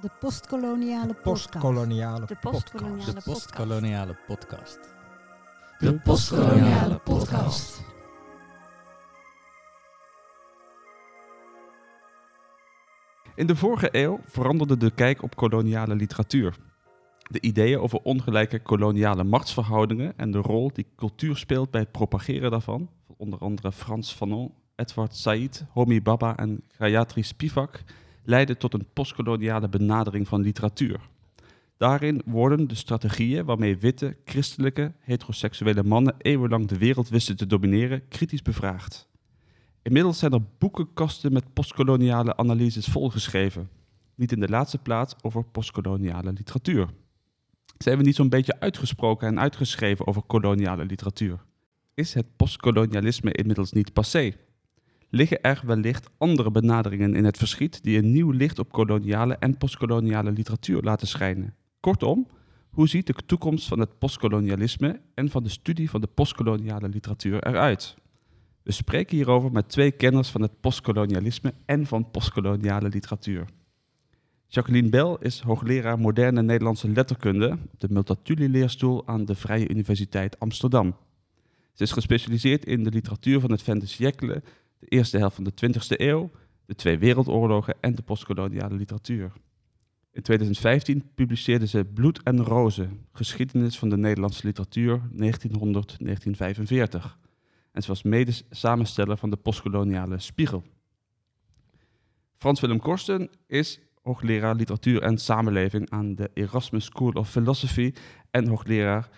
De postkoloniale podcast. Postkoloniale De podcast. postkoloniale De postkoloniale podcast. De postkoloniale podcast. In de vorige eeuw veranderde de kijk op koloniale literatuur. De ideeën over ongelijke koloniale machtsverhoudingen en de rol die cultuur speelt bij het propageren daarvan, van onder andere Frans Fanon, Edward Said, Homi Bhabha en Gayatri Spivak, leidden tot een postkoloniale benadering van literatuur. Daarin worden de strategieën waarmee witte, christelijke, heteroseksuele mannen eeuwenlang de wereld wisten te domineren kritisch bevraagd. Inmiddels zijn er boekenkasten met postkoloniale analyses volgeschreven. Niet in de laatste plaats over postkoloniale literatuur. Zijn we niet zo'n beetje uitgesproken en uitgeschreven over koloniale literatuur? Is het postkolonialisme inmiddels niet passé? Liggen er wellicht andere benaderingen in het verschiet die een nieuw licht op koloniale en postkoloniale literatuur laten schijnen? Kortom, hoe ziet de toekomst van het postkolonialisme en van de studie van de postkoloniale literatuur eruit? We spreken hierover met twee kenners van het postkolonialisme en van postkoloniale literatuur. Jacqueline Bell is hoogleraar moderne Nederlandse letterkunde op de Multatuli-leerstoel aan de Vrije Universiteit Amsterdam. Ze is gespecialiseerd in de literatuur van het Vente siècle, de eerste helft van de 20e eeuw, de twee wereldoorlogen en de postkoloniale literatuur. In 2015 publiceerde ze Bloed en Rozen, geschiedenis van de Nederlandse literatuur 1900-1945 en ze was mede samensteller van de postkoloniale Spiegel. Frans Willem Korsten is hoogleraar literatuur en samenleving aan de Erasmus School of Philosophy en hoogleraar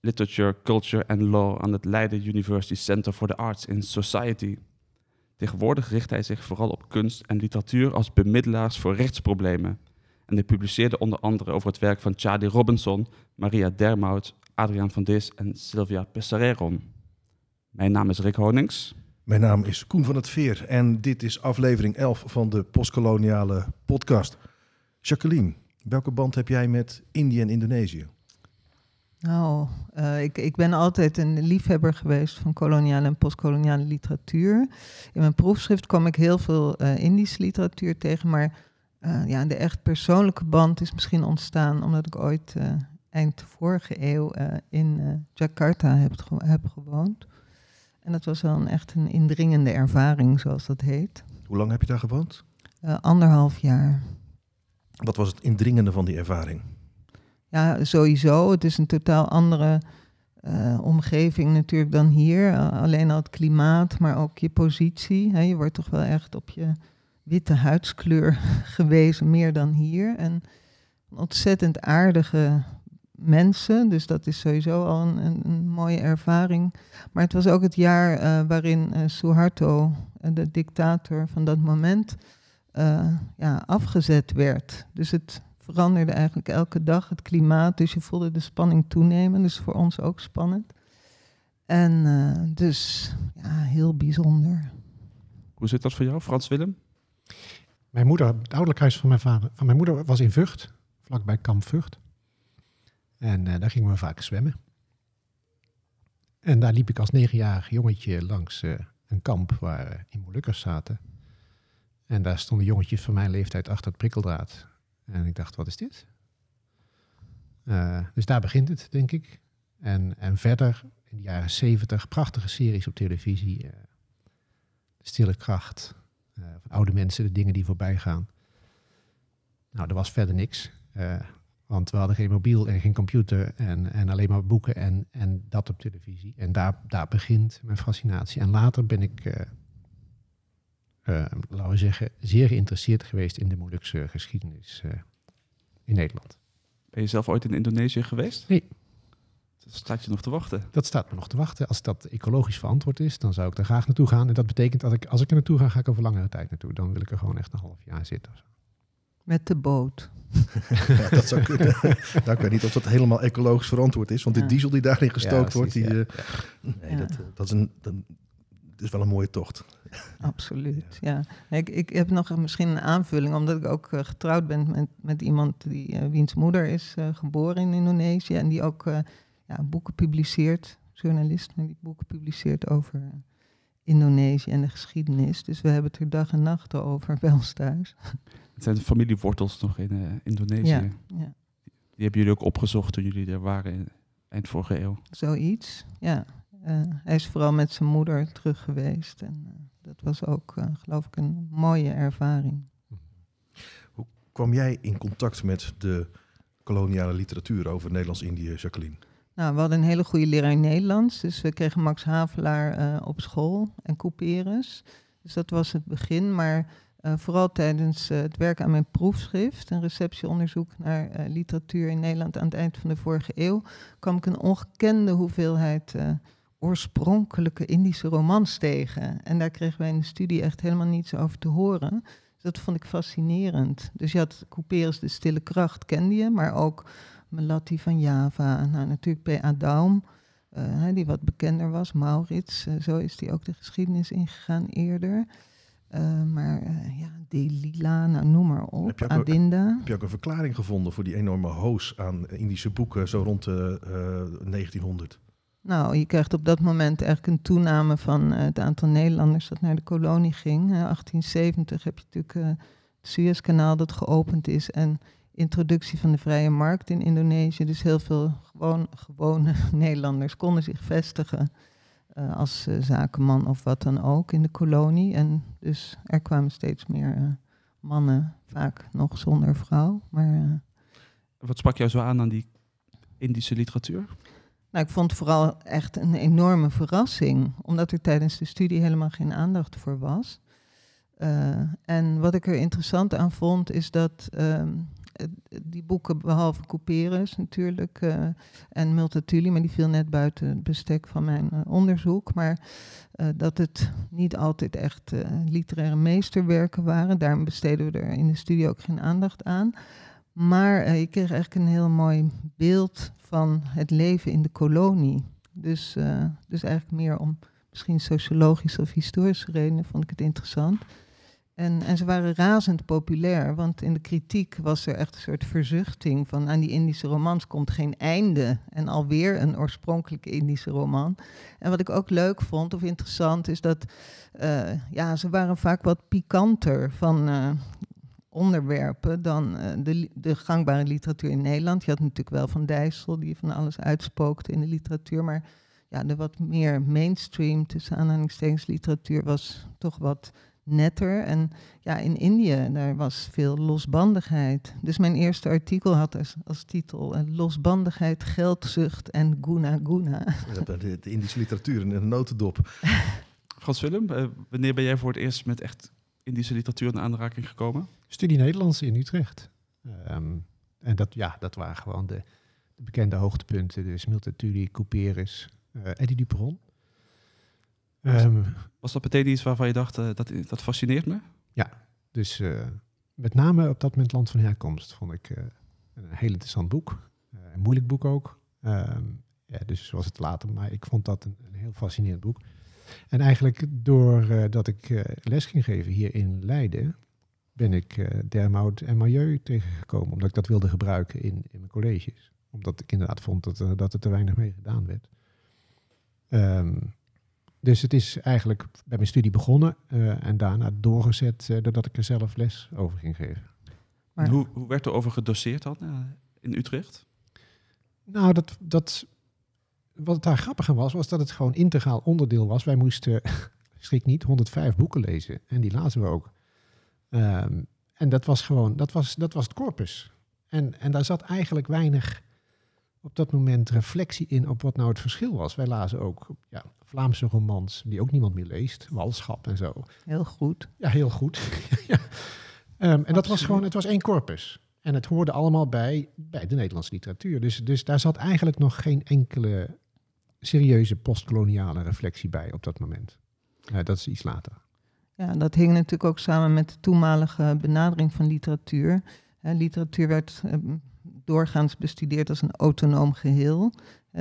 Literature, Culture and Law aan het Leiden University Center for the Arts in Society. Tegenwoordig richt hij zich vooral op kunst en literatuur als bemiddelaars voor rechtsproblemen. En hij publiceerde onder andere over het werk van Charlie Robinson, Maria Dermout, Adriaan van Dis en Sylvia Pessareron. Mijn naam is Rick Honings. Mijn naam is Koen van het Veer en dit is aflevering 11 van de postkoloniale podcast. Jacqueline, welke band heb jij met Indië en Indonesië? Nou, eh, ik, ik ben altijd een liefhebber geweest van koloniale en postkoloniale literatuur. In mijn proefschrift kwam ik heel veel eh, Indische literatuur tegen, maar eh, ja, de echt persoonlijke band is misschien ontstaan omdat ik ooit eind vorige eeuw in Jakarta heb, ge- heb gewoond. En dat was wel een echt een indringende ervaring, zoals dat heet. Hoe lang heb je daar gewoond? Anderhalf jaar. Wat was het indringende van die ervaring? Ja, sowieso. Het is een totaal andere eh, omgeving natuurlijk dan hier. Uh, alleen al het klimaat, maar ook je positie. Hè. Je wordt toch wel echt op je witte huidskleur gewezen, meer dan hier. En ontzettend aardige mensen, dus dat is sowieso al een, een, mooie ervaring. Maar het was ook het jaar uh, waarin uh, Suharto, de dictator van dat moment, ja, afgezet werd. Dus het veranderde eigenlijk elke dag het klimaat. Dus je voelde de spanning toenemen. Dus voor ons ook spannend. En uh, dus ja, heel bijzonder. Hoe zit dat voor jou, Frans Willem? Mijn moeder, het ouderlijk huis van mijn vader, van mijn moeder was in Vught, vlakbij Kamp Vught. En uh, daar gingen we vaak zwemmen. En daar liep ik als negenjarig jongetje langs uh, een kamp waar uh, in Molukkers zaten. En daar stonden jongetjes van mijn leeftijd achter het prikkeldraad. En ik dacht, wat is dit? Uh, dus daar begint het, denk ik. En, en verder, in de jaren zeventig, prachtige series op televisie. Uh, Stille kracht, uh, van oude mensen, de dingen die voorbij gaan. Nou, er was verder niks. want we hadden geen mobiel en geen computer en, en alleen maar boeken en, en dat op televisie. En daar, daar begint mijn fascinatie. En later ben ik uh, laten we zeggen, zeer geïnteresseerd geweest in de Molukse geschiedenis uh, in Nederland. Ben je zelf ooit in Indonesië geweest? Nee. Dat staat je nog te wachten? Dat staat me nog te wachten. Als dat ecologisch verantwoord is, dan zou ik er graag naartoe gaan. En dat betekent dat ik, als ik er naartoe ga, ga ik over langere tijd naartoe. Dan wil ik er gewoon echt een half jaar zitten. Met de boot. ja, dat zou kunnen. nou, ik weet niet of dat helemaal ecologisch verantwoord is. Want ja. de diesel die daarin gestookt ja, wordt, die, uh, nee, dat, dat, is een, dat, is wel een mooie tocht. Absoluut, ja. ja. Ik, ik heb nog misschien een aanvulling, omdat ik ook uh, getrouwd ben met, met iemand die, uh, wiens moeder is uh, geboren in Indonesië en die ook ja, boeken publiceert, journalist, die boeken publiceert over Indonesië en de geschiedenis. Dus we hebben het er dag en nacht over bij ons thuis. Het zijn familiewortels nog in uh, Indonesië. Ja, ja. Die hebben jullie ook opgezocht toen jullie er waren in eind vorige eeuw. Zoiets, ja. Uh, hij is vooral met zijn moeder terug geweest. En uh, dat was ook, uh, geloof ik, een mooie ervaring. Hoe kwam jij in contact met de koloniale literatuur over Nederlands-Indië, Jacqueline? Nou, we hadden een hele goede leraar Nederlands. Dus we kregen Max Havelaar op school en Couperus. Dus dat was het begin. Maar uh, vooral tijdens uh, het werk aan mijn proefschrift, een receptieonderzoek naar literatuur in Nederland aan het eind van de vorige eeuw, kwam ik een ongekende hoeveelheid oorspronkelijke Indische romans tegen. En daar kregen wij in de studie echt helemaal niets over te horen. Dus dat vond ik fascinerend. Dus je had Couperus de Stille Kracht, kende je, maar ook Melatti van Java. Nou, natuurlijk P.A. Daum, die wat bekender was, Maurits. zo is die ook de geschiedenis ingegaan eerder. Uh, maar ja, Delila, nou, noem maar op, heb Adinda. Ook, heb je ook een verklaring gevonden voor die enorme hoos aan Indische boeken zo rond de uh, 1900? Nou, je krijgt op dat moment eigenlijk een toename van het aantal Nederlanders dat naar de kolonie ging. 1870 heb je natuurlijk het Suezkanaal dat geopend is en introductie van de vrije markt in Indonesië. Dus heel veel gewoon, gewone Nederlanders konden zich vestigen. Uh, als zakenman of wat dan ook in de kolonie. En dus er kwamen steeds meer mannen, vaak nog zonder vrouw. Maar, wat sprak jou zo aan aan die Indische literatuur? Nou, ik vond het vooral echt een enorme verrassing, omdat er tijdens de studie helemaal geen aandacht voor was. en wat ik er interessant aan vond, is dat ehm, die boeken, behalve Couperus natuurlijk uh, en Multatuli, maar die viel net buiten het bestek van mijn uh, onderzoek. Maar dat het niet altijd echt literaire meesterwerken waren. Daarom besteden we er in de studie ook geen aandacht aan. Maar je kreeg eigenlijk een heel mooi beeld van het leven in de kolonie. Dus, dus eigenlijk meer om misschien sociologische of historische redenen vond ik het interessant. En, en ze waren razend populair, want in de kritiek was er echt een soort verzuchting van aan die Indische romans komt geen einde. En alweer een oorspronkelijke Indische roman. En wat ik ook leuk vond of interessant is dat uh, ja, ze waren vaak wat pikanter van onderwerpen dan uh, de, de gangbare literatuur in Nederland. Je had natuurlijk wel Van Dijssel die van alles uitspookte in de literatuur, maar ja, de wat meer mainstream tussen aanhalingstekens literatuur was toch wat netter. En ja, in Indië, daar was veel losbandigheid. Dus mijn eerste artikel had als, als titel uh, Losbandigheid, geldzucht en guna guna. De, de, de Indische literatuur in een notendop. Frans Willem, uh, wanneer ben jij voor het eerst met echt Indische literatuur in aanraking gekomen? Studie Nederlands in Utrecht. Um, en dat, ja, dat waren gewoon de, de bekende hoogtepunten. Dus Multatuli, Couperus, uh, Eddie Duperon. Was, um, was, dat meteen iets waarvan je dacht, uh, dat, dat fascineert me? Ja, dus uh, met name op dat moment Land van Herkomst vond ik een heel interessant boek. een moeilijk boek ook. Um, ja, dus zoals het later, maar ik vond dat een, een heel fascinerend boek. En eigenlijk doordat ik les ging geven hier in Leiden, ben ik uh, Dermout en Milieu tegengekomen. Omdat ik dat wilde gebruiken in, in mijn colleges. Omdat ik inderdaad vond dat, dat er te weinig mee gedaan werd. Um, dus het is eigenlijk bij mijn studie begonnen uh, en daarna doorgezet uh, doordat ik er zelf les over ging geven. Maar hoe, hoe werd er over gedoseerd dan uh, in Utrecht? Nou, dat, dat, wat daar grappig aan was, was dat het gewoon integraal onderdeel was. Wij moesten, schrik niet, 105 boeken lezen en die lazen we ook. Um, en dat was gewoon, dat was, dat was het corpus. En, en daar zat eigenlijk weinig op dat moment reflectie in op wat nou het verschil was. Wij lazen ook ja, Vlaamse romans die ook niemand meer leest, Walschap en zo. Heel goed. Ja, heel goed. ja. Um, en dat was gewoon, het was één corpus. En het hoorde allemaal bij, bij de Nederlandse literatuur. Dus, dus daar zat eigenlijk nog geen enkele serieuze postkoloniale reflectie bij op dat moment. Uh, dat is iets later. Ja, dat hing natuurlijk ook samen met de toenmalige benadering van literatuur. He, literatuur werd uh, doorgaans bestudeerd als een autonoom geheel.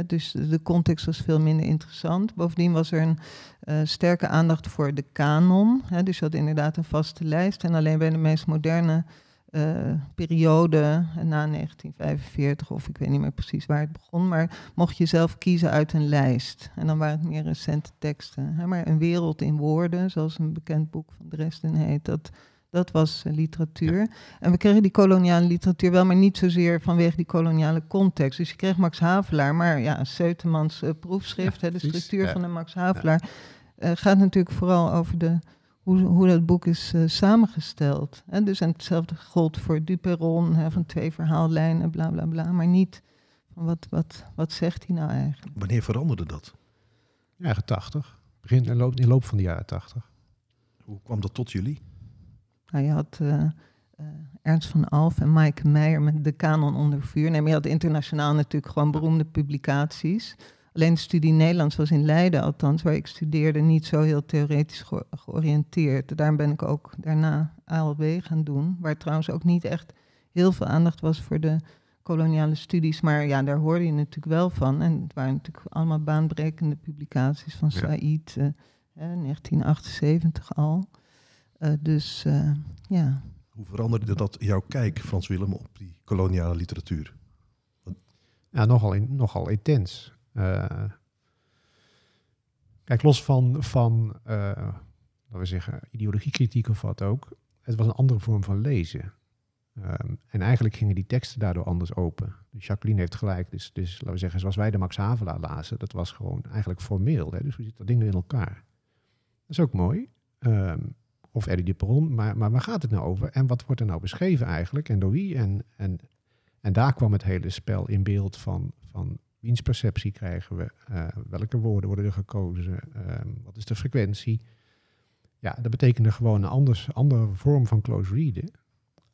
dus de context was veel minder interessant. Bovendien was er een sterke aandacht voor de kanon. dus je had inderdaad een vaste lijst. En alleen bij de meest moderne eh, periode na 1945, of ik weet niet meer precies waar het begon, maar mocht je zelf kiezen uit een lijst. En dan waren het meer recente teksten. Hè? Maar Een wereld in woorden, zoals een bekend boek van Dresden heet, dat, dat was uh, literatuur. En we kregen die koloniale literatuur wel, maar niet zozeer vanwege die koloniale context. Dus je kreeg Max Havelaar, maar ja, Seutemans uh, proefschrift, Ja, hè, de structuur Ja. van de Max Havelaar, eh, gaat natuurlijk vooral over de, hoe, hoe dat boek is eh, samengesteld. Hè? Dus en hetzelfde gold voor Duperon, hè, van twee verhaallijnen, bla bla bla, maar niet van wat, wat, wat zegt hij nou eigenlijk. Wanneer veranderde dat? Jaren 80. Begin in loop, in loop van de jaren 80. Hoe kwam dat tot jullie? Nou, je had eh, eh, Ernst van Alf en Maaike Meijer met de kanon onder vuur. Nee, maar je had internationaal natuurlijk gewoon beroemde publicaties. Alleen de studie Nederlands was in Leiden, althans, waar ik studeerde, niet zo heel theoretisch ge- georiënteerd. Daarom ben ik ook daarna ALB gaan doen, waar trouwens ook niet echt heel veel aandacht was voor de koloniale studies. Maar ja, daar hoorde je natuurlijk wel van. En het waren natuurlijk allemaal baanbrekende publicaties van. Said, eh, hè, 1978 al. Eh, dus eh, ja, Hoe veranderde dat jouw kijk, Frans Willem, op die koloniale literatuur? Ja, nogal, in, nogal intens. Eh, kijk, los van, van eh, laten we zeggen, ideologiekritiek of wat ook. Het was een andere vorm van lezen. Ehm, en eigenlijk gingen die teksten daardoor anders open. Dus Jacqueline heeft gelijk. Dus, dus laten we zeggen, zoals wij de Max Havelaar lazen, dat was gewoon eigenlijk formeel. Hè? Dus hoe zit dat ding in elkaar? Dat is ook mooi. Ehm, of Eddie de Peron, maar, maar waar gaat het nou over? En wat wordt er nou beschreven eigenlijk? En door wie? En, en, en daar kwam het hele spel in beeld van, van wiens perceptie krijgen we? Eh, welke woorden worden er gekozen? Ehm, wat is de frequentie? Ja, dat betekende gewoon een anders, andere vorm van close readen.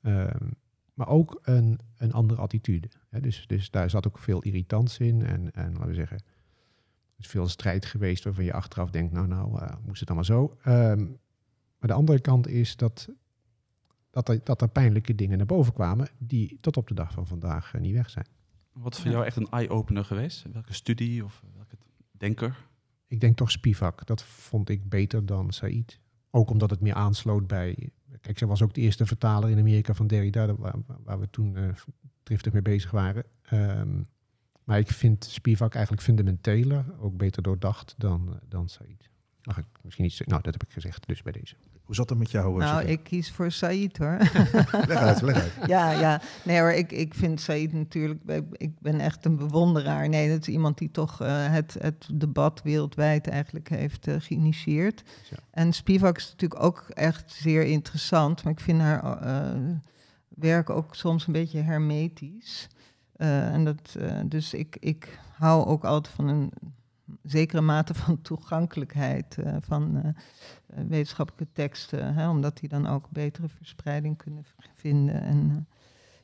Ehm, maar ook een, een andere attitude. Hè? Dus, dus daar zat ook veel irritantie in. En, en laten we zeggen, er is veel strijd geweest waarvan je achteraf denkt, nou, nou, eh, moest het allemaal zo? Ehm, maar de andere kant is dat, dat, er, dat er pijnlijke dingen naar boven kwamen die tot op de dag van vandaag eh, niet weg zijn. Wat is voor jou echt een eye-opener geweest? Welke studie of welke denker? Ik denk toch Spivak. Dat vond ik beter dan Said. Ook omdat het meer aansloot bij... Kijk, zij was ook de eerste vertaler in Amerika van Derrida... waar, waar we toen eh, driftig mee bezig waren. Ehm, maar ik vind Spivak eigenlijk fundamenteler, ook beter doordacht dan, dan Said. Mag ik misschien iets... Nou, dat heb ik gezegd, dus bij deze. Hoe zat het met jou? nou, ik kies voor Said hoor. Leg uit, leg uit. ja, ja. Nee hoor, ik, ik vind Said natuurlijk, ik ben echt een bewonderaar. Nee, dat is iemand die toch eh, het, het debat wereldwijd eigenlijk heeft eh, geïnitieerd. Ja. En Spivak is natuurlijk ook echt zeer interessant, maar ik vind haar eh, werk ook soms een beetje hermetisch. En dat, dus ik, ik hou ook altijd van een zekere mate van toegankelijkheid eh, van eh, eh, wetenschappelijke teksten, hè, omdat die dan ook betere verspreiding kunnen vinden. En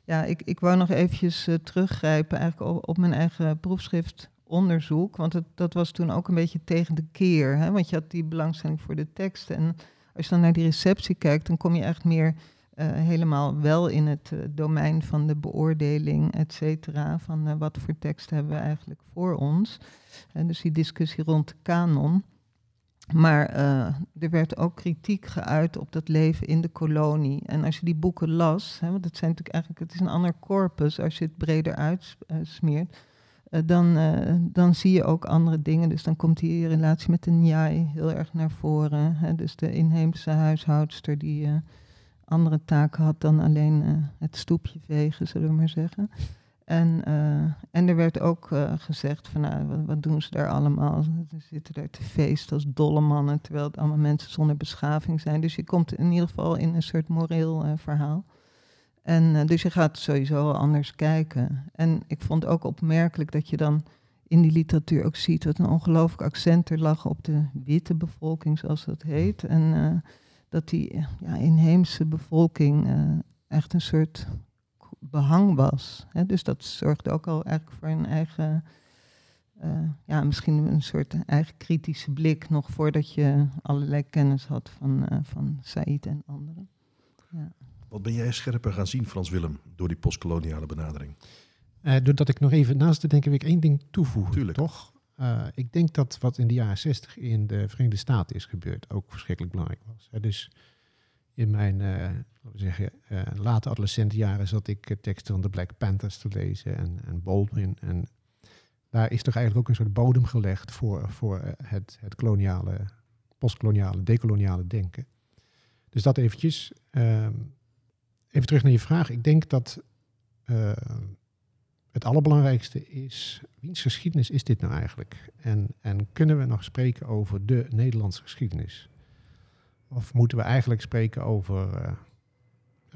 ja, ik, ik wou nog eventjes teruggrijpen eigenlijk op, op mijn eigen proefschriftonderzoek, want het, dat was toen ook een beetje tegen de keer, hè, want je had die belangstelling voor de teksten. En als je dan naar die receptie kijkt, dan kom je echt meer eh, helemaal wel in het eh, domein van de beoordeling, et cetera, van eh, wat voor teksten hebben we eigenlijk voor ons. En dus die discussie rond de kanon. Maar er werd ook kritiek geuit op dat leven in de kolonie. En als je die boeken las, hè, want het zijn natuurlijk eigenlijk, het is een ander corpus als je het breder uitsmeert, dan, dan zie je ook andere dingen. Dus dan komt die relatie met de Njai heel erg naar voren. Hè. Dus de inheemse huishoudster die andere taken had dan alleen eh, het stoepje vegen, zullen we maar zeggen. En, eh, en er werd ook eh, gezegd van nou, wat, wat doen ze daar allemaal? Ze zitten daar te feesten als dolle mannen, terwijl het allemaal mensen zonder beschaving zijn. Dus je komt in ieder geval in een soort moreel verhaal. En dus je gaat sowieso anders kijken. En ik vond ook opmerkelijk dat je dan in die literatuur ook ziet dat een ongelooflijk accent er lag op de witte bevolking, zoals dat heet. En dat die eh, ja, inheemse bevolking eh, echt een soort behang was. Hè? Dus dat zorgde ook al eigenlijk voor een eigen, eh, ja, misschien een soort eigen kritische blik, nog voordat je allerlei kennis had van, eh van Said en anderen. Ja. Wat ben jij scherper gaan zien, Frans Willem, door die postkoloniale benadering? Eh, doordat ik nog even naast te denken, wil ik één ding toevoegen, Tuurlijk. toch? Eh, ik denk dat wat in de jaren 60 in de Verenigde Staten is gebeurd ook verschrikkelijk belangrijk was. Hè. Dus in mijn uh, zeggen, uh, late adolescentenjaren zat ik teksten van de Black Panthers te lezen en, en Baldwin. En daar is toch eigenlijk ook een soort bodem gelegd voor, voor het, het koloniale, postkoloniale, decoloniale denken. Dus dat eventjes. Uh, even terug naar je vraag. Ik denk dat het allerbelangrijkste is, wiens geschiedenis is dit nou eigenlijk? En, en kunnen we nog spreken over de Nederlandse geschiedenis? Of moeten we eigenlijk spreken over uh,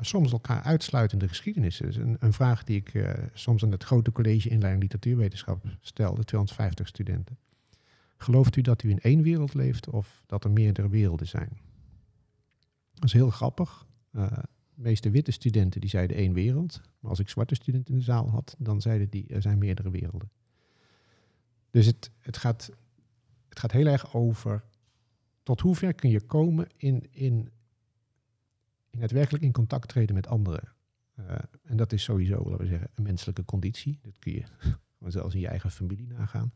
soms elkaar uitsluitende geschiedenissen? Is een, een vraag die ik uh, soms aan het grote college inleiding literatuurwetenschap stelde, 250 studenten. Gelooft u dat u in één wereld leeft of dat er meerdere werelden zijn? Dat is heel grappig. De meeste witte studenten die zeiden één wereld. Maar als ik zwarte studenten in de zaal had, dan zeiden die er zijn meerdere werelden. Dus het, het, gaat, het gaat heel erg over tot hoever kun je komen in, in, in het werkelijk in contact treden met anderen. Uh, en dat is sowieso, laten we zeggen, een menselijke conditie. Dat kun je zelfs in je eigen familie nagaan.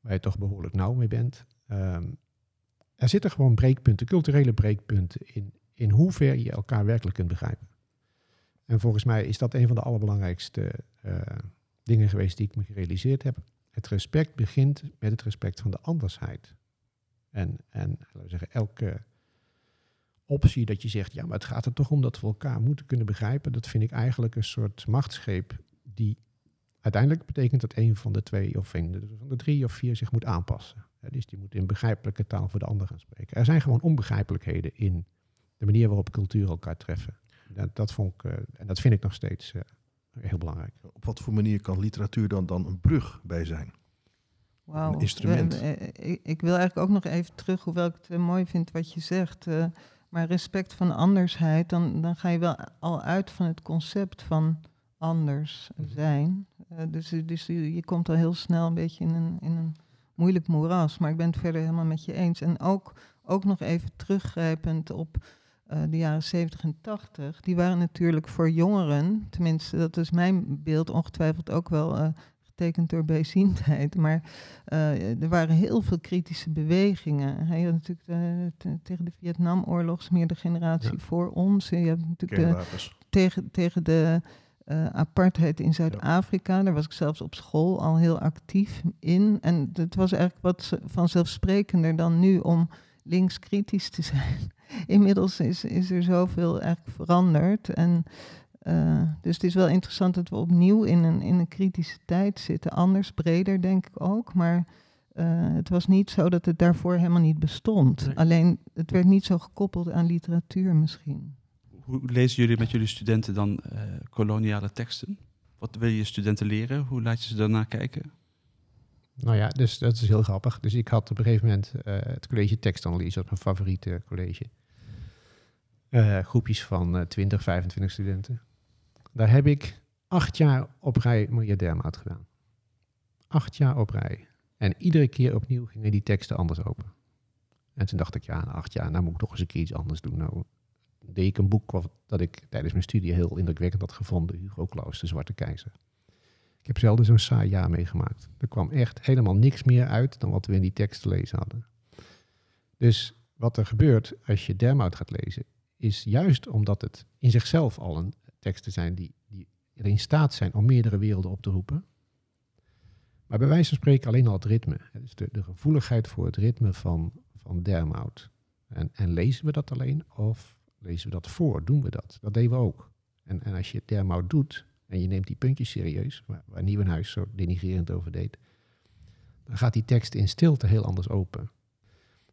Waar je toch behoorlijk nauw mee bent. Um, er zitten gewoon breekpunten, culturele breekpunten in, in hoever je elkaar werkelijk kunt begrijpen. En volgens mij is dat een van de allerbelangrijkste uh, dingen geweest die ik me gerealiseerd heb. Het respect begint met het respect van de andersheid. En, en laten we zeggen, elke optie dat je zegt, ja, maar het gaat er toch om dat we elkaar moeten kunnen begrijpen, dat vind ik eigenlijk een soort machtsgreep die uiteindelijk betekent dat een van de twee of een van de drie of vier zich moet aanpassen. dus die moet in begrijpelijke taal voor de ander gaan spreken. Er zijn gewoon onbegrijpelijkheden in de manier waarop culturen elkaar treffen. Dat, dat vond ik, uh, en dat vind ik nog steeds uh, heel belangrijk. Op wat voor manier kan literatuur dan, dan een brug bij zijn? Wow. Een instrument. Ik, ik, wil eigenlijk ook nog even terug, hoewel ik het uh, mooi vind wat je zegt. Uh, maar respect van andersheid, dan, dan ga je wel al uit van het concept van anders zijn. Uh, dus dus je, je komt al heel snel een beetje in een, in een moeilijk moeras. Maar ik ben het verder helemaal met je eens. En ook, ook nog even teruggrijpend op uh, de jaren 70 en 80, die waren natuurlijk voor jongeren, tenminste dat is mijn beeld, ongetwijfeld ook wel uh, getekend door bijziendheid, maar uh, er waren heel veel kritische bewegingen. Hij had natuurlijk de, tegen de Vietnamoorlog, meer de generatie ja. voor ons. Je hebt natuurlijk de, tegen, tegen de uh, apartheid in Zuid-Afrika. Daar was ik zelfs op school al heel actief in. En het was eigenlijk wat vanzelfsprekender dan nu om linkskritisch te zijn. Inmiddels is, is er zoveel eigenlijk veranderd. En, uh, dus het is wel interessant dat we opnieuw in een, in een kritische tijd zitten. Anders, breder denk ik ook. Maar uh, het was niet zo dat het daarvoor helemaal niet bestond. Nee. Alleen het werd niet zo gekoppeld aan literatuur misschien. Hoe lezen jullie met jullie studenten dan uh, koloniale teksten? Wat wil je studenten leren? Hoe laat je ze daarnaar kijken? Nou ja, dus dat is heel grappig. Dus ik had op een gegeven moment uh, het college tekstanalyse, dat mijn favoriete college. Uh, groepjes van uh, 20, 25 studenten. Daar heb ik acht jaar op rij Maria Dermout gedaan. Acht jaar op rij. En iedere keer opnieuw gingen die teksten anders open. En toen dacht ik, ja, na acht jaar, nou moet ik toch eens een keer iets anders doen. Nou deed ik een boek wat, dat ik tijdens mijn studie heel indrukwekkend had gevonden. Hugo Claus, De Zwarte Keizer. Ik heb zelden zo'n saai jaar meegemaakt. Er kwam echt helemaal niks meer uit dan wat we in die tekst te lezen hadden. Dus wat er gebeurt als je Dermout gaat lezen, is juist omdat het in zichzelf al een teksten zijn die, die in staat zijn om meerdere werelden op te roepen. Maar bij wijze van spreken alleen al het ritme. Dus de, de gevoeligheid voor het ritme van, van Dermout. En, en lezen we dat alleen of lezen we dat voor? Doen we dat? Dat deden we ook. En, en als je Dermout doet, en je neemt die puntjes serieus, waar, waar Nieuwenhuis zo denigrerend over deed, dan gaat die tekst in stilte heel anders open.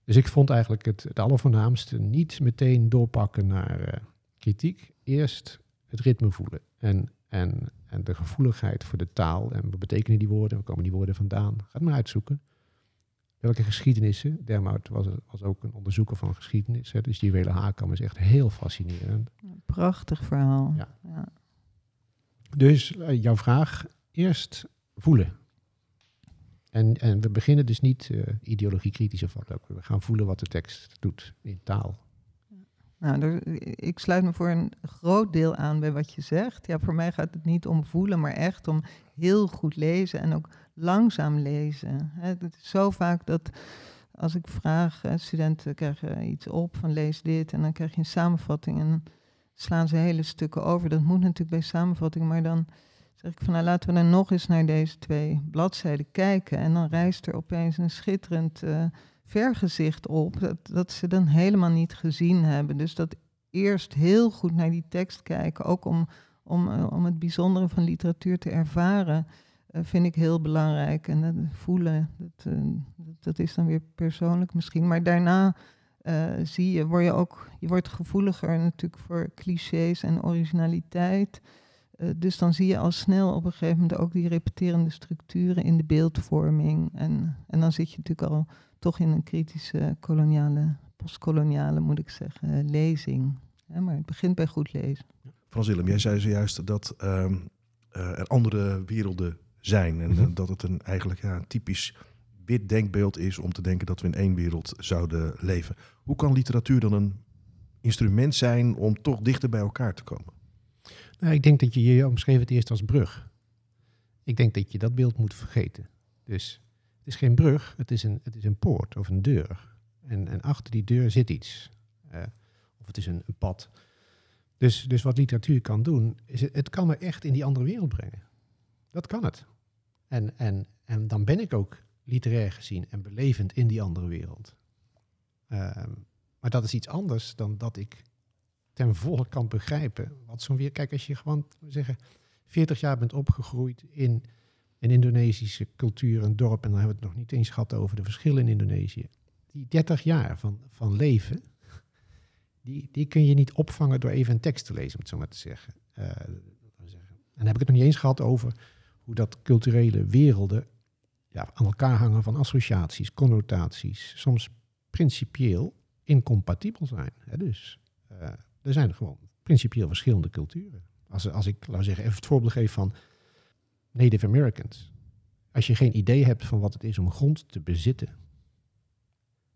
Dus ik vond eigenlijk het, het allervoornaamste niet meteen doorpakken naar uh, kritiek. Eerst het ritme voelen en, en, en de gevoeligheid voor de taal. En wat betekenen die woorden? Waar komen die woorden vandaan? Ga het maar uitzoeken. Welke geschiedenissen? Dermout was, was ook een onderzoeker van geschiedenis. Hè, dus die Wele Haakam is echt heel fascinerend. Prachtig verhaal. Ja. ja. Dus uh, jouw vraag, eerst voelen. En, en we beginnen dus niet uh, ideologie of wat ook. We gaan voelen wat de tekst doet in taal. Nou, er, ik sluit me voor een groot deel aan bij wat je zegt. Ja, voor mij gaat het niet om voelen, maar echt om heel goed lezen en ook langzaam lezen. Het is zo vaak dat als ik vraag, studenten krijgen iets op van lees dit en dan krijg je een samenvatting en slaan ze hele stukken over. Dat moet natuurlijk bij samenvatting, maar dan zeg ik van nou laten we dan nog eens naar deze twee bladzijden kijken en dan rijst er opeens een schitterend uh, vergezicht op dat, dat ze dan helemaal niet gezien hebben. Dus dat eerst heel goed naar die tekst kijken, ook om, om, om het bijzondere van literatuur te ervaren. Uh, vind ik heel belangrijk. En dat voelen, dat, dat is dan weer persoonlijk misschien. Maar daarna uh, zie je, word je ook, je wordt gevoeliger natuurlijk voor clichés en originaliteit. dus dan zie je al snel op een gegeven moment ook die repeterende structuren in de beeldvorming. En, en dan zit je natuurlijk al toch in een kritische koloniale, postkoloniale, moet ik zeggen, lezing. maar het begint bij goed lezen. Frans Willem, jij zei zojuist dat uh, er andere werelden zijn. En mm -hmm. dat het een eigenlijk ja, een typisch wit denkbeeld is om te denken dat we in één wereld zouden leven. Hoe kan literatuur dan een instrument zijn om toch dichter bij elkaar te komen? Nou, ik denk dat je je omschreef het eerst als brug. Ik denk dat je dat beeld moet vergeten. Dus het is geen brug, het is een, het is een poort of een deur. En, en achter die deur zit iets. Uh, of het is een, een pad. Dus, dus wat literatuur kan doen, is het, het kan me echt in die andere wereld brengen. Dat kan het. En, en, en dan ben ik ook literair gezien en belevend in die andere wereld. Um, maar dat is iets anders dan dat ik ten volle kan begrijpen wat zo'n weer. Kijk, als je gewoon zeggen 40 jaar bent opgegroeid in een Indonesische cultuur, een dorp, en dan hebben we het nog niet eens gehad over de verschillen in Indonesië. Die 30 jaar van, van leven, die, die kun je niet opvangen door even een tekst te lezen, om het zo maar te zeggen. Uh, en dan heb ik het nog niet eens gehad over hoe dat culturele werelden ja, aan elkaar hangen van associaties, connotaties, soms principieel incompatibel zijn. Hè? Dus uh, er zijn gewoon principieel verschillende culturen. Als, als ik, laat zeggen, even het voorbeeld geef van Native Americans. Als je geen idee hebt van wat het is om grond te bezitten,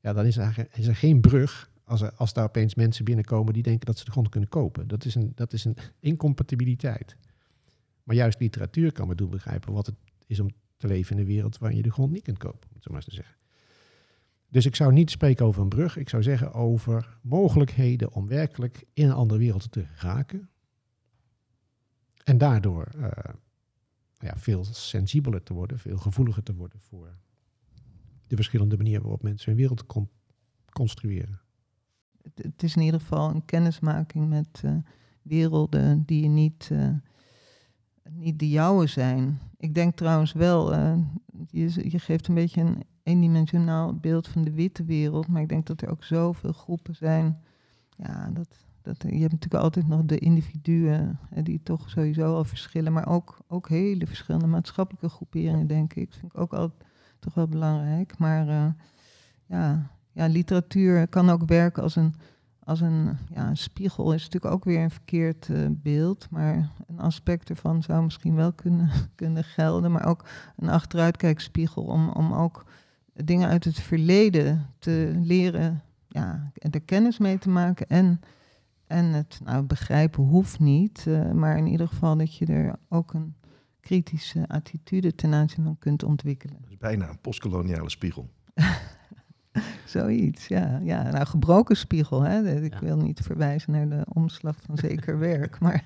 ja, dan is er, is er geen brug als, er, als daar opeens mensen binnenkomen die denken dat ze de grond kunnen kopen. Dat is een, dat is een incompatibiliteit. Maar juist literatuur kan me doen begrijpen wat het is om te leven in een wereld waarin je de grond niet kunt kopen, om het zo maar eens te zeggen. Dus ik zou niet spreken over een brug, ik zou zeggen over mogelijkheden om werkelijk in een andere wereld te raken. En daardoor uh, ja, veel sensibeler te worden, veel gevoeliger te worden voor de verschillende manieren waarop mensen hun wereld con construeren. Het, is in ieder geval een kennismaking met uh, werelden die je niet. Uh, niet de jouwe zijn. Ik denk trouwens wel, uh, je, je, geeft een beetje een eendimensionaal beeld van de witte wereld, maar ik denk dat er ook zoveel groepen zijn. Ja, dat, dat, je hebt natuurlijk altijd nog de individuen, hè, die toch sowieso al verschillen, maar ook, ook hele verschillende maatschappelijke groeperingen, denk ik. Dat vind ik ook altijd toch wel belangrijk. Maar uh, ja, ja, literatuur kan ook werken als een als een, ja, een spiegel is natuurlijk ook weer een verkeerd uh, beeld. Maar een aspect ervan zou misschien wel kunnen, kunnen gelden. Maar ook een achteruitkijkspiegel om, om ook dingen uit het verleden te leren. Ja, er kennis mee te maken. En, en het nou, begrijpen hoeft niet. Uh, maar in ieder geval dat je er ook een kritische attitude ten aanzien van kunt ontwikkelen. Dat is bijna een postkoloniale spiegel. Zoiets, ja. ja. Nou, gebroken spiegel, hè. Ik ja. wil niet verwijzen naar de omslag van zeker werk, maar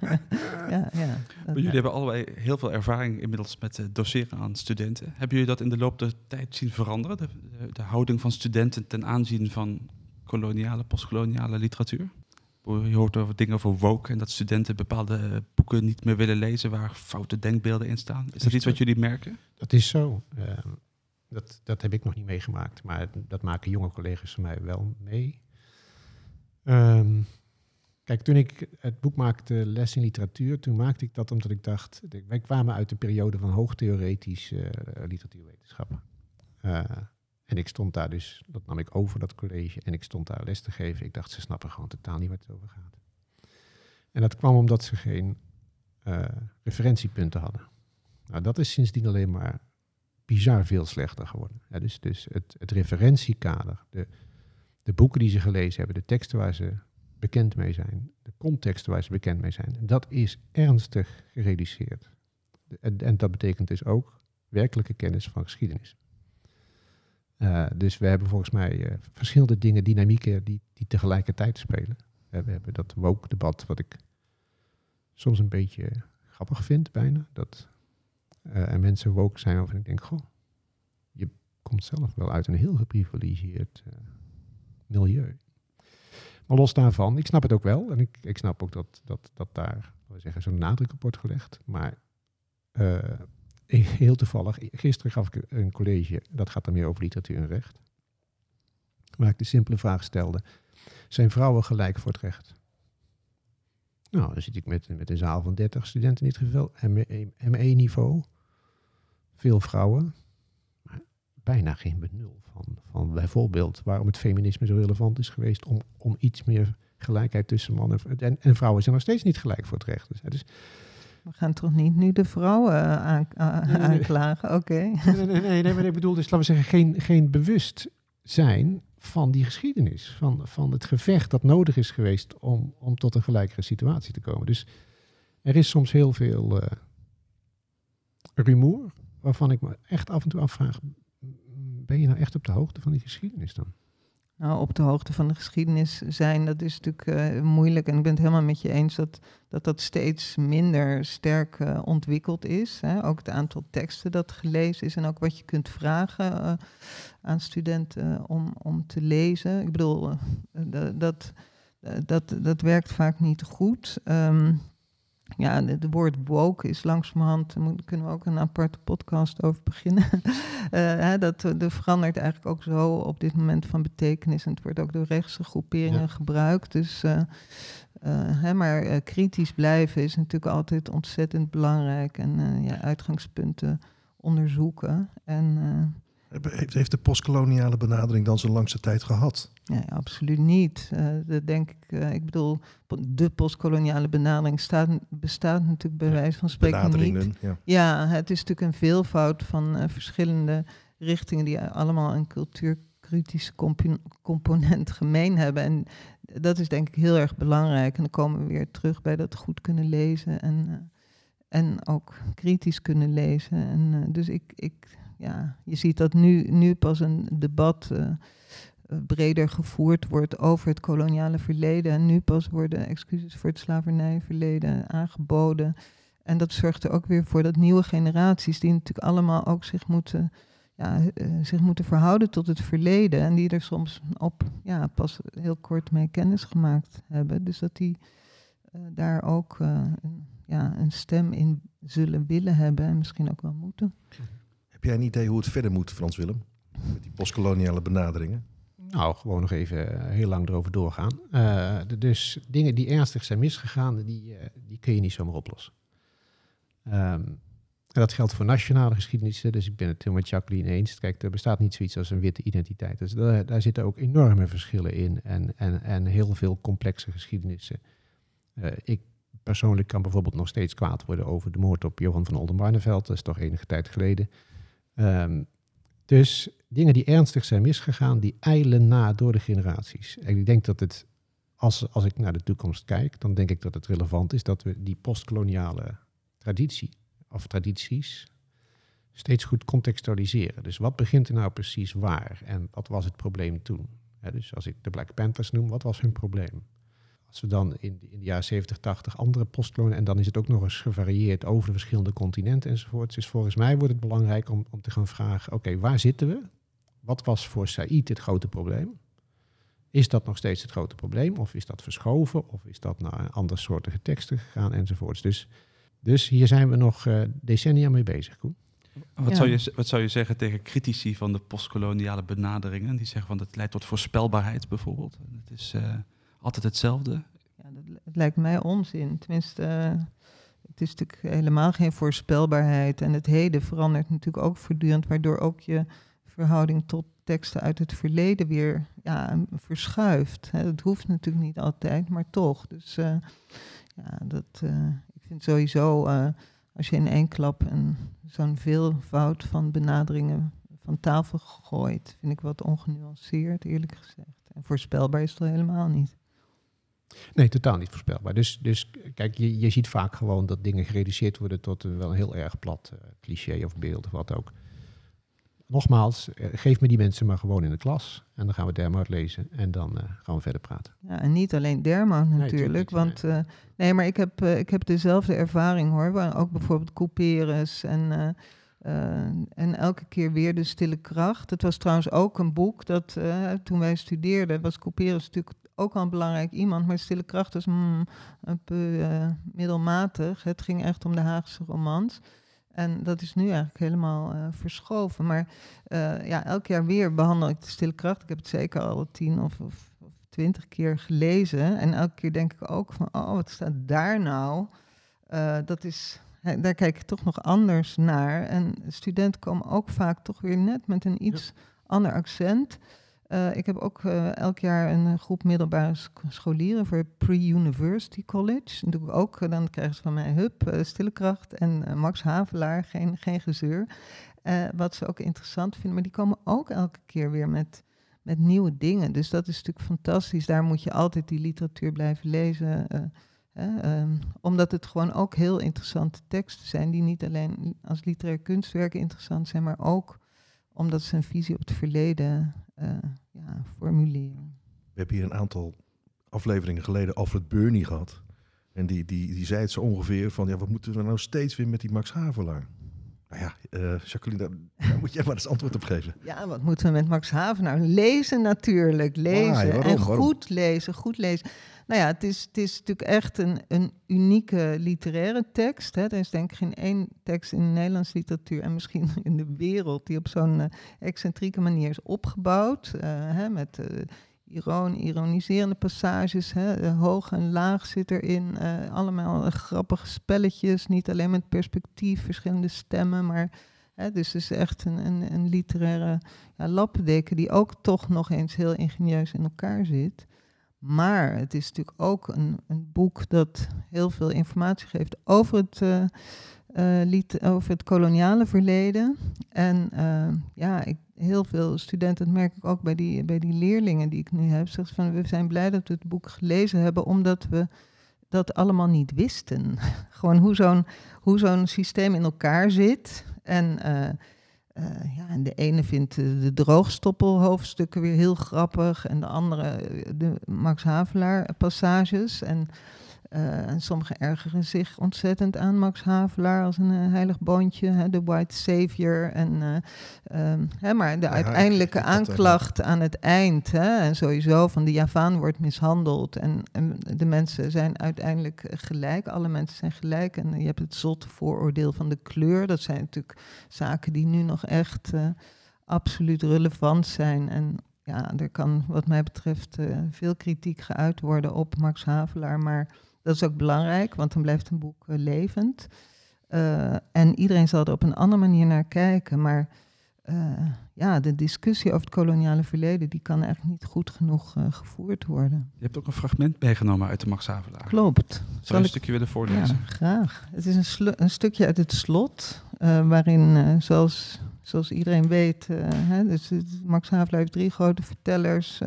ja, ja. Maar jullie hebben allebei heel veel ervaring inmiddels met doseren aan studenten. Hebben jullie dat in de loop der tijd zien veranderen? De, de, de houding van studenten ten aanzien van koloniale, postkoloniale literatuur? Je hoort over dingen over woke en dat studenten bepaalde boeken niet meer willen lezen waar foute denkbeelden in staan. Is dat iets wat jullie merken? Dat is zo. Uh, dat, dat heb ik nog niet meegemaakt, maar dat maken jonge collega's van mij wel mee. Um, kijk, toen ik het boek maakte, Les in Literatuur, toen maakte ik dat omdat ik dacht, wij kwamen uit de periode van hoogtheoretische uh, literatuurwetenschap. Uh, en ik stond daar dus, dat nam ik over, dat college, en ik stond daar les te geven. Ik dacht, ze snappen gewoon totaal niet waar het over gaat. En dat kwam omdat ze geen uh, referentiepunten hadden. Nou, dat is sindsdien alleen maar bizar veel slechter geworden. Ja, dus dus het, het referentiekader, de, de boeken die ze gelezen hebben, de teksten waar ze bekend mee zijn, de contexten waar ze bekend mee zijn, dat is ernstig gereduceerd. En, en dat betekent dus ook werkelijke kennis van geschiedenis. Eh, dus we hebben volgens mij eh, verschillende dingen, dynamieken die, die tegelijkertijd spelen. Eh, we hebben dat woke-debat, wat ik soms een beetje grappig vind bijna. Dat eh, er mensen woke zijn waarvan ik denk, goh, je komt zelf wel uit een heel geprivilegieerd eh, milieu. Maar los daarvan, ik snap het ook wel. En ik, ik snap ook dat, dat, dat daar, zeggen, zo'n nadruk op wordt gelegd. Maar eh, heel toevallig, gisteren gaf ik een college, dat gaat dan meer over literatuur en recht. Waar ik de simpele vraag stelde, zijn vrouwen gelijk voor het recht? Nou, dan zit ik met, met een zaal van 30 studenten in dit geval, ME-niveau. Veel vrouwen, maar bijna geen benul van, van bijvoorbeeld waarom het feminisme zo relevant is geweest om, om iets meer gelijkheid tussen mannen en, en, en vrouwen zijn nog steeds niet gelijk voor het recht. Dus, dus We gaan toch niet nu de vrouwen eh, aan, nee. aanklagen? Oké. nee, nee, nee, nee, nee, maar ik bedoel dus, laten we zeggen, geen, geen bewustzijn van die geschiedenis. Van, van het gevecht dat nodig is geweest om, om tot een gelijkere situatie te komen. Dus er is soms heel veel eh, rumoer, waarvan ik me echt af en toe afvraag, ben je nou echt op de hoogte van die geschiedenis dan? Nou, op de hoogte van de geschiedenis zijn, dat is natuurlijk eh, moeilijk. En ik ben het helemaal met je eens dat dat, dat steeds minder sterk eh, ontwikkeld is. Hè. Ook het aantal teksten dat gelezen is en ook wat je kunt vragen eh, aan studenten om, om te lezen. Ik bedoel, da- dat, dat, dat werkt vaak niet goed. Ehm, ja, het woord woke is langzamerhand, daar kunnen we ook een aparte podcast over beginnen. Eh, hè, dat eh, er verandert eigenlijk ook zo op dit moment van betekenis. En het wordt ook door rechtse groeperingen Ja. gebruikt. Dus, eh, eh, hè, maar eh, kritisch blijven is natuurlijk altijd ontzettend belangrijk. En eh, ja, uitgangspunten onderzoeken. En eh, Heeft, heeft de postkoloniale benadering dan zijn langste tijd gehad? Nee, absoluut niet. Eh, dat denk ik. eh, ik bedoel, de postkoloniale benadering staat, bestaat natuurlijk bij wijze van spreken niet. Ja. Ja, het is natuurlijk een veelvoud van eh, verschillende richtingen die allemaal een cultuurkritische compo- component gemeen hebben. En dat is denk ik heel erg belangrijk. En dan komen we weer terug bij dat goed kunnen lezen en, en ook kritisch kunnen lezen. En, dus ik, ik, ja, je ziet dat nu, nu pas een debat eh, eh, breder gevoerd wordt over het koloniale verleden. En nu pas worden excuses voor het slavernijverleden aangeboden. En dat zorgt er ook weer voor dat nieuwe generaties, die natuurlijk allemaal ook zich moeten, ja, eh, zich moeten verhouden tot het verleden. En die er soms op ja, pas heel kort mee kennis gemaakt hebben. Dus dat die daar ook ja, een stem in zullen willen hebben en misschien ook wel moeten. Heb jij een idee hoe het verder moet, Frans Willem? Met die postkoloniale benaderingen? Nou, gewoon nog even eh, heel lang erover doorgaan. Eh, dus dingen die ernstig zijn misgegaan, die, eh, die kun je niet zomaar oplossen. Ehm, en dat geldt voor nationale geschiedenissen. Dus ik ben het helemaal met Jacqueline eens. Kijk, er bestaat niet zoiets als een witte identiteit. Dus daar, daar zitten ook enorme verschillen in. En, en, en heel veel complexe geschiedenissen. Ik persoonlijk kan bijvoorbeeld nog steeds kwaad worden over de moord op Johan van Oldenbarneveld. Dat is toch enige tijd geleden. Ehm, dus dingen die ernstig zijn misgegaan, die eilen na door de generaties. En ik denk dat het, als, als ik naar de toekomst kijk, dan denk ik dat het relevant is dat we die postkoloniale traditie of tradities steeds goed contextualiseren. Dus wat begint er nou precies waar en wat was het probleem toen? Dus als ik de Black Panthers noem, wat was hun probleem? Als we dan in, de- in de jaren 70, 80 andere postkolonie, en dan is het ook nog eens gevarieerd over de verschillende continenten enzovoort. Dus volgens mij wordt het belangrijk om, om te gaan vragen, oké, waar zitten we? Wat was voor Said het grote probleem? Is dat nog steeds het grote probleem? Of is dat verschoven? Of is dat naar andersoortige teksten gegaan enzovoorts? Dus, dus hier zijn we nog eh, decennia mee bezig, Koen. Wat, Ja. zou je, wat zou je zeggen tegen critici van de postkoloniale benaderingen? Die zeggen van het leidt tot voorspelbaarheid bijvoorbeeld. Het is eh, altijd hetzelfde. Ja, dat, het lijkt mij onzin. Tenminste, eh, het is natuurlijk helemaal geen voorspelbaarheid. En het heden verandert natuurlijk ook voortdurend, waardoor ook je verhouding tot teksten uit het verleden weer ja, verschuift. Dat hoeft natuurlijk niet altijd, maar toch. Dus eh, ja, dat, eh, ik vind sowieso, als je in één klap een, zo'n veelvoud van benaderingen van tafel gooit, vind ik wat ongenuanceerd, eerlijk gezegd. En voorspelbaar is het al helemaal niet. Nee, totaal niet voorspelbaar. Dus, dus kijk, je, je ziet vaak gewoon dat dingen gereduceerd worden tot een wel een heel erg plat eh, cliché of beeld of wat ook. nogmaals, eh, geef me die mensen maar gewoon in de klas. En dan gaan we Dermout lezen en dan eh, gaan we verder praten. Ja, en niet alleen Dermout natuurlijk. tuurlijk, want eh, nee, maar ik heb, ik heb dezelfde ervaring hoor. Waar ook bijvoorbeeld Couperus en, en elke keer weer de stille kracht. Het was trouwens ook een boek dat toen wij studeerden, was Couperus natuurlijk ook al een belangrijk iemand. Maar stille kracht was mm, een peu eh, middelmatig. Het ging echt om de Haagse romans. En dat is nu eigenlijk helemaal eh, verschoven. Maar eh, ja, elk jaar weer behandel ik de stille kracht. Ik heb het zeker al tien of, of, of twintig keer gelezen. En elke keer denk ik ook van, oh, wat staat daar nou? Dat is, daar kijk ik toch nog anders naar. En studenten komen ook vaak toch weer net met een iets ander accent. Eh, ik heb ook eh, elk jaar een eh, groep middelbare sch- scholieren voor Pre-University College. Dat doe ik ook. dan krijgen ze van mij Hup, eh, Stille Kracht en Max Havelaar, geen, geen gezeur. Wat ze ook interessant vinden. Maar die komen ook elke keer weer met, met nieuwe dingen. Dus dat is natuurlijk fantastisch. Daar moet je altijd die literatuur blijven lezen. eh, ehm, omdat het gewoon ook heel interessante teksten zijn. Die niet alleen als literair kunstwerken interessant zijn, maar ook omdat ze een visie op het verleden ja, formuleren. We hebben hier een aantal afleveringen geleden Alfred Burney gehad. En die, die, die zei het zo ongeveer van, ja, wat moeten we nou steeds weer met die Max Havelaar? Nou ja, eh, Jacqueline, daar, daar moet jij maar eens antwoord op geven. Ja, wat moeten we met Max Havenaar? Lezen natuurlijk, lezen. Why? Waarom? En Waarom? goed lezen, goed lezen. Nou ja, het is, het is natuurlijk echt een, een unieke literaire tekst. Hè. Er is denk ik geen één tekst in de Nederlandse literatuur... en misschien in de wereld die op zo'n eh, excentrieke manier is opgebouwd. eh, hè, met iron, ironiserende passages, hè, eh, hoog en laag zit erin. eh, allemaal eh, grappige spelletjes, niet alleen met perspectief, verschillende stemmen... maar Hè, dus het is echt een, een, een literaire ja, lappendeken die ook toch nog eens heel ingenieus in elkaar zit. Maar het is natuurlijk ook een, een boek dat heel veel informatie geeft over het, lit- over het koloniale verleden. En ja, ik, heel veel studenten, dat merk ik ook bij die, bij die leerlingen die ik nu heb, zeggen ze van we zijn blij dat we het boek gelezen hebben, omdat we dat allemaal niet wisten. Gewoon hoe zo'n hoe zo'n systeem in elkaar zit. En, eh, eh, ja, en de ene vindt de, droogstoppelhoofdstukken weer heel grappig. En de andere de Max Havelaar passages. En, eh, en sommigen ergeren zich ontzettend aan Max Havelaar als een eh, heilig boontje. hè, De white savior. En, eh, ehm, hè, maar de uiteindelijke aanklacht aan het eind. Hè, en sowieso van de Javaan wordt mishandeld. En, en de mensen zijn uiteindelijk gelijk. Alle mensen zijn gelijk. En je hebt het zotte vooroordeel van de kleur. Dat zijn natuurlijk zaken die nu nog echt absoluut relevant zijn. En ja, er kan wat mij betreft veel kritiek geuit worden op Max Havelaar. Maar dat is ook belangrijk, want dan blijft een boek eh, levend. Eh, en iedereen zal er op een andere manier naar kijken. Maar eh, ja, de discussie over het koloniale verleden... die kan eigenlijk niet goed genoeg gevoerd worden. Je hebt ook een fragment meegenomen uit de Max Havelaar. Klopt. Zou je een ik- stukje willen Ja, voorlezen? graag. Het is een, slu- een stukje uit het slot, waarin, zoals, zoals iedereen weet, hè, dus Max Havelaar heeft drie grote vertellers.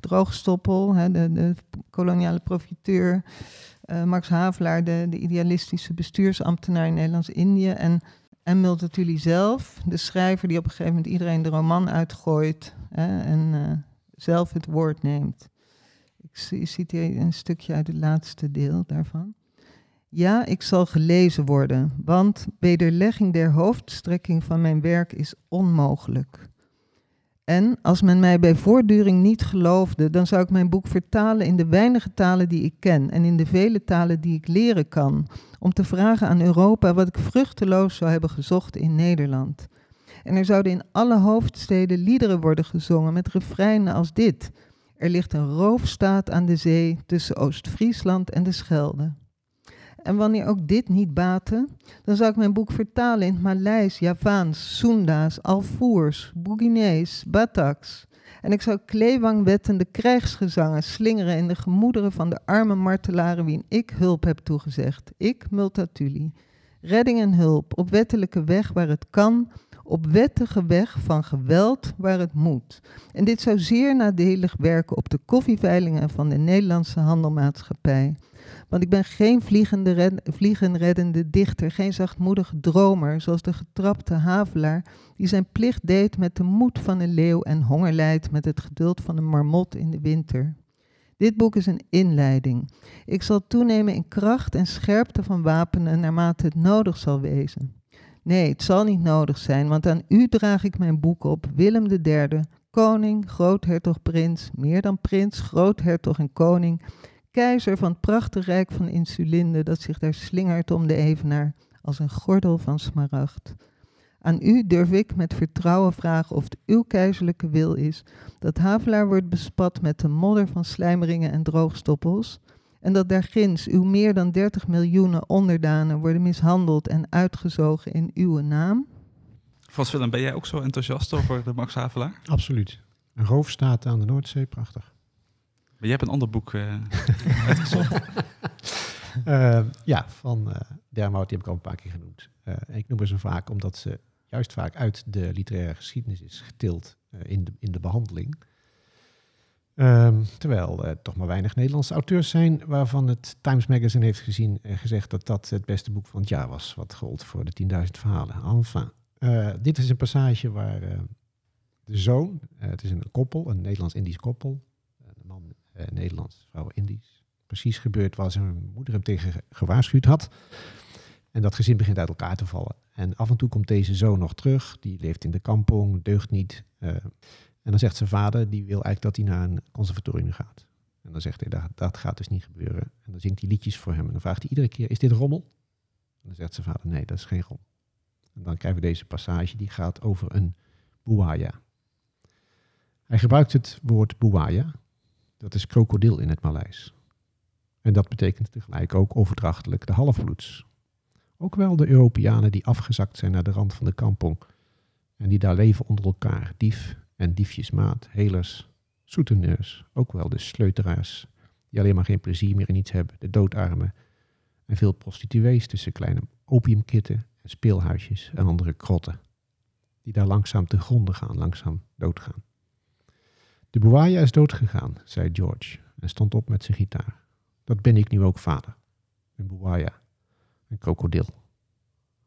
Droogstoppel, hè, de, de koloniale profiteur. Eh, Max Havelaar, de, de idealistische bestuursambtenaar in Nederlands-Indië. En, en Multatuli zelf, de schrijver die op een gegeven moment iedereen de roman uitgooit hè, en eh, zelf het woord neemt. Ik citeer een stukje uit het laatste deel daarvan. Ja, ik zal gelezen worden, want wederlegging der hoofdstrekking van mijn werk is onmogelijk. En als men mij bij voortduring niet geloofde, dan zou ik mijn boek vertalen in de weinige talen die ik ken en in de vele talen die ik leren kan, om te vragen aan Europa wat ik vruchteloos zou hebben gezocht in Nederland. En er zouden in alle hoofdsteden liederen worden gezongen met refreinen als dit. Er ligt een roofstaat aan de zee tussen Oost-Friesland en de Schelde. En wanneer ook dit niet baatte, dan zou ik mijn boek vertalen in het Maleis, Javaans, Soenda's, Alvoers, Boeginees, Bataks. En ik zou kleewangwettende krijgsgezangen slingeren in de gemoederen van de arme martelaren wien ik hulp heb toegezegd. Ik, Multatuli. Redding en hulp op wettelijke weg waar het kan, op wettige weg van geweld waar het moet. En dit zou zeer nadelig werken op de koffieveilingen van de Nederlandse handelmaatschappij. Want ik ben geen vliegende red, vliegenreddende dichter, geen zachtmoedige dromer, zoals de getrapte havelaar, die zijn plicht deed met de moed van een leeuw en honger lijdt met het geduld van een marmot in de winter. Dit boek is een inleiding. Ik zal toenemen in kracht en scherpte van wapenen naarmate het nodig zal wezen. Nee, het zal niet nodig zijn, want aan u draag ik mijn boek op, Willem III, koning, groothertog, prins, meer dan prins, groothertog en koning, keizer van het prachtige rijk van Insulinde dat zich daar slingert om de evenaar als een gordel van smaragd. Aan u durf ik met vertrouwen vragen of het uw keizerlijke wil is dat Havelaar wordt bespat met de modder van slijmeringen en droogstoppels en dat daar ginds uw meer dan 30 miljoenen onderdanen worden mishandeld en uitgezogen in uw naam? Frans Willem, ben jij ook zo enthousiast over de Max Havelaar? Absoluut. Een roofstaat aan de Noordzee, prachtig. Maar jij hebt een ander boek uh, uitgezocht. uh, ja, van uh, Dermout, die heb ik al een paar keer genoemd. ik noem ze vaak omdat ze juist vaak uit de literaire geschiedenis is getild in, de, in de behandeling. Um, terwijl er toch maar weinig Nederlandse auteurs zijn waarvan het Times Magazine heeft gezien, gezegd dat dat het beste boek van het jaar was, wat gold voor de 10.000 verhalen. Enfin, dit is een passage waar de zoon, het is een koppel, een Nederlands-Indisch koppel, Nederlands, vrouw Indisch, precies gebeurt waar zijn moeder hem tegen gewaarschuwd had. En dat gezin begint uit elkaar te vallen. En af en toe komt deze zoon nog terug, die leeft in de kampong, deugt niet. En dan zegt zijn vader, die wil eigenlijk dat hij naar een conservatorium gaat. En dan zegt hij, dat, dat gaat dus niet gebeuren. En dan zingt hij liedjes voor hem. En dan vraagt hij iedere keer, is dit rommel? En dan zegt zijn vader, nee, dat is geen rommel. En dan krijgen we deze passage, die gaat over een buaya. Hij gebruikt het woord buaya. Dat is krokodil in het Maleis. En dat betekent tegelijk ook overdrachtelijk de halfbloeds. Ook wel de Europeanen die afgezakt zijn naar de rand van de kampong. En die daar leven onder elkaar, dief en diefjesmaat, helers, soeteneurs, ook wel de sleuteraars, die alleen maar geen plezier meer in iets hebben, de doodarmen en veel prostituees tussen kleine opiumkitten en speelhuisjes en andere krotten, die daar langzaam te gronden gaan, langzaam doodgaan. De Buaya is doodgegaan, zei George en stond op met zijn gitaar. Dat ben ik nu ook vader. Een Buaya, een krokodil.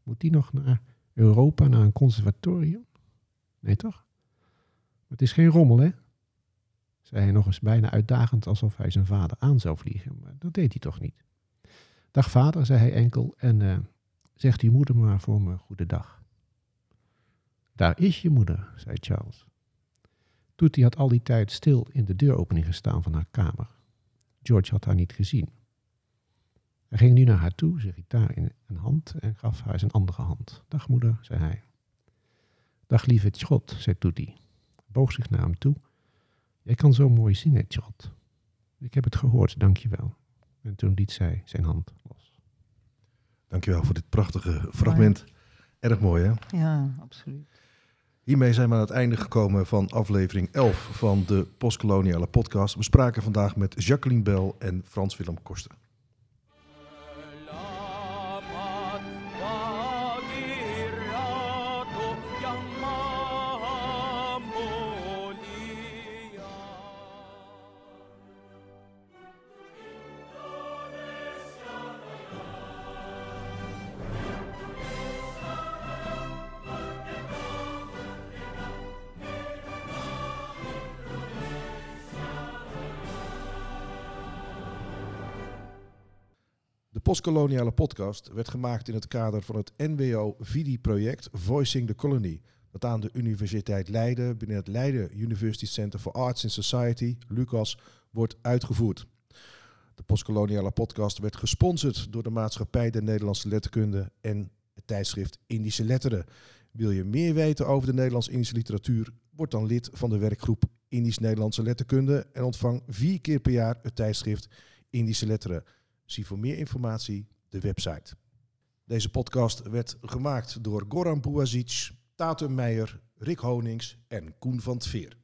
Moet die nog naar Europa, naar een conservatorium? Nee toch? Het is geen rommel, hè? zei hij nog eens bijna uitdagend alsof hij zijn vader aan zou vliegen. Maar dat deed hij toch niet. Dag vader, zei hij enkel, en uh, zegt uw moeder maar voor me goedendag. Daar is je moeder, zei Charles. Toetie had al die tijd stil in de deuropening gestaan van haar kamer. George had haar niet gezien. Hij ging nu naar haar toe, zijn gitaar in een hand en gaf haar zijn andere hand. Dag moeder, zei hij. Dag lieve Schot, zei Toetie boog zich naar hem toe. Jij kan zo mooi zingen, Tjot. Ik heb het gehoord, dankjewel. En toen liet zij zijn hand los. Dankjewel voor dit prachtige fragment. Erg mooi, hè? Ja, absoluut. Hiermee zijn we aan het einde gekomen van aflevering 11 van de Postkoloniale podcast. We spraken vandaag met Jacqueline Bel en Frans Willem Koster. Postkoloniale podcast werd gemaakt in het kader van het NWO-VIDI-project Voicing the Colony. Dat aan de Universiteit Leiden binnen het Leiden University Center for Arts and Society, LUCAS, wordt uitgevoerd. De postkoloniale podcast werd gesponsord door de Maatschappij der Nederlandse Letterkunde en het tijdschrift Indische Letteren. Wil je meer weten over de Nederlands-Indische literatuur? Word dan lid van de werkgroep Indisch-Nederlandse Letterkunde en ontvang vier keer per jaar het tijdschrift Indische Letteren. Zie voor meer informatie de website. Deze podcast werd gemaakt door Goran Buazic, Tatum Meijer, Rick Honings en Koen van Tveer.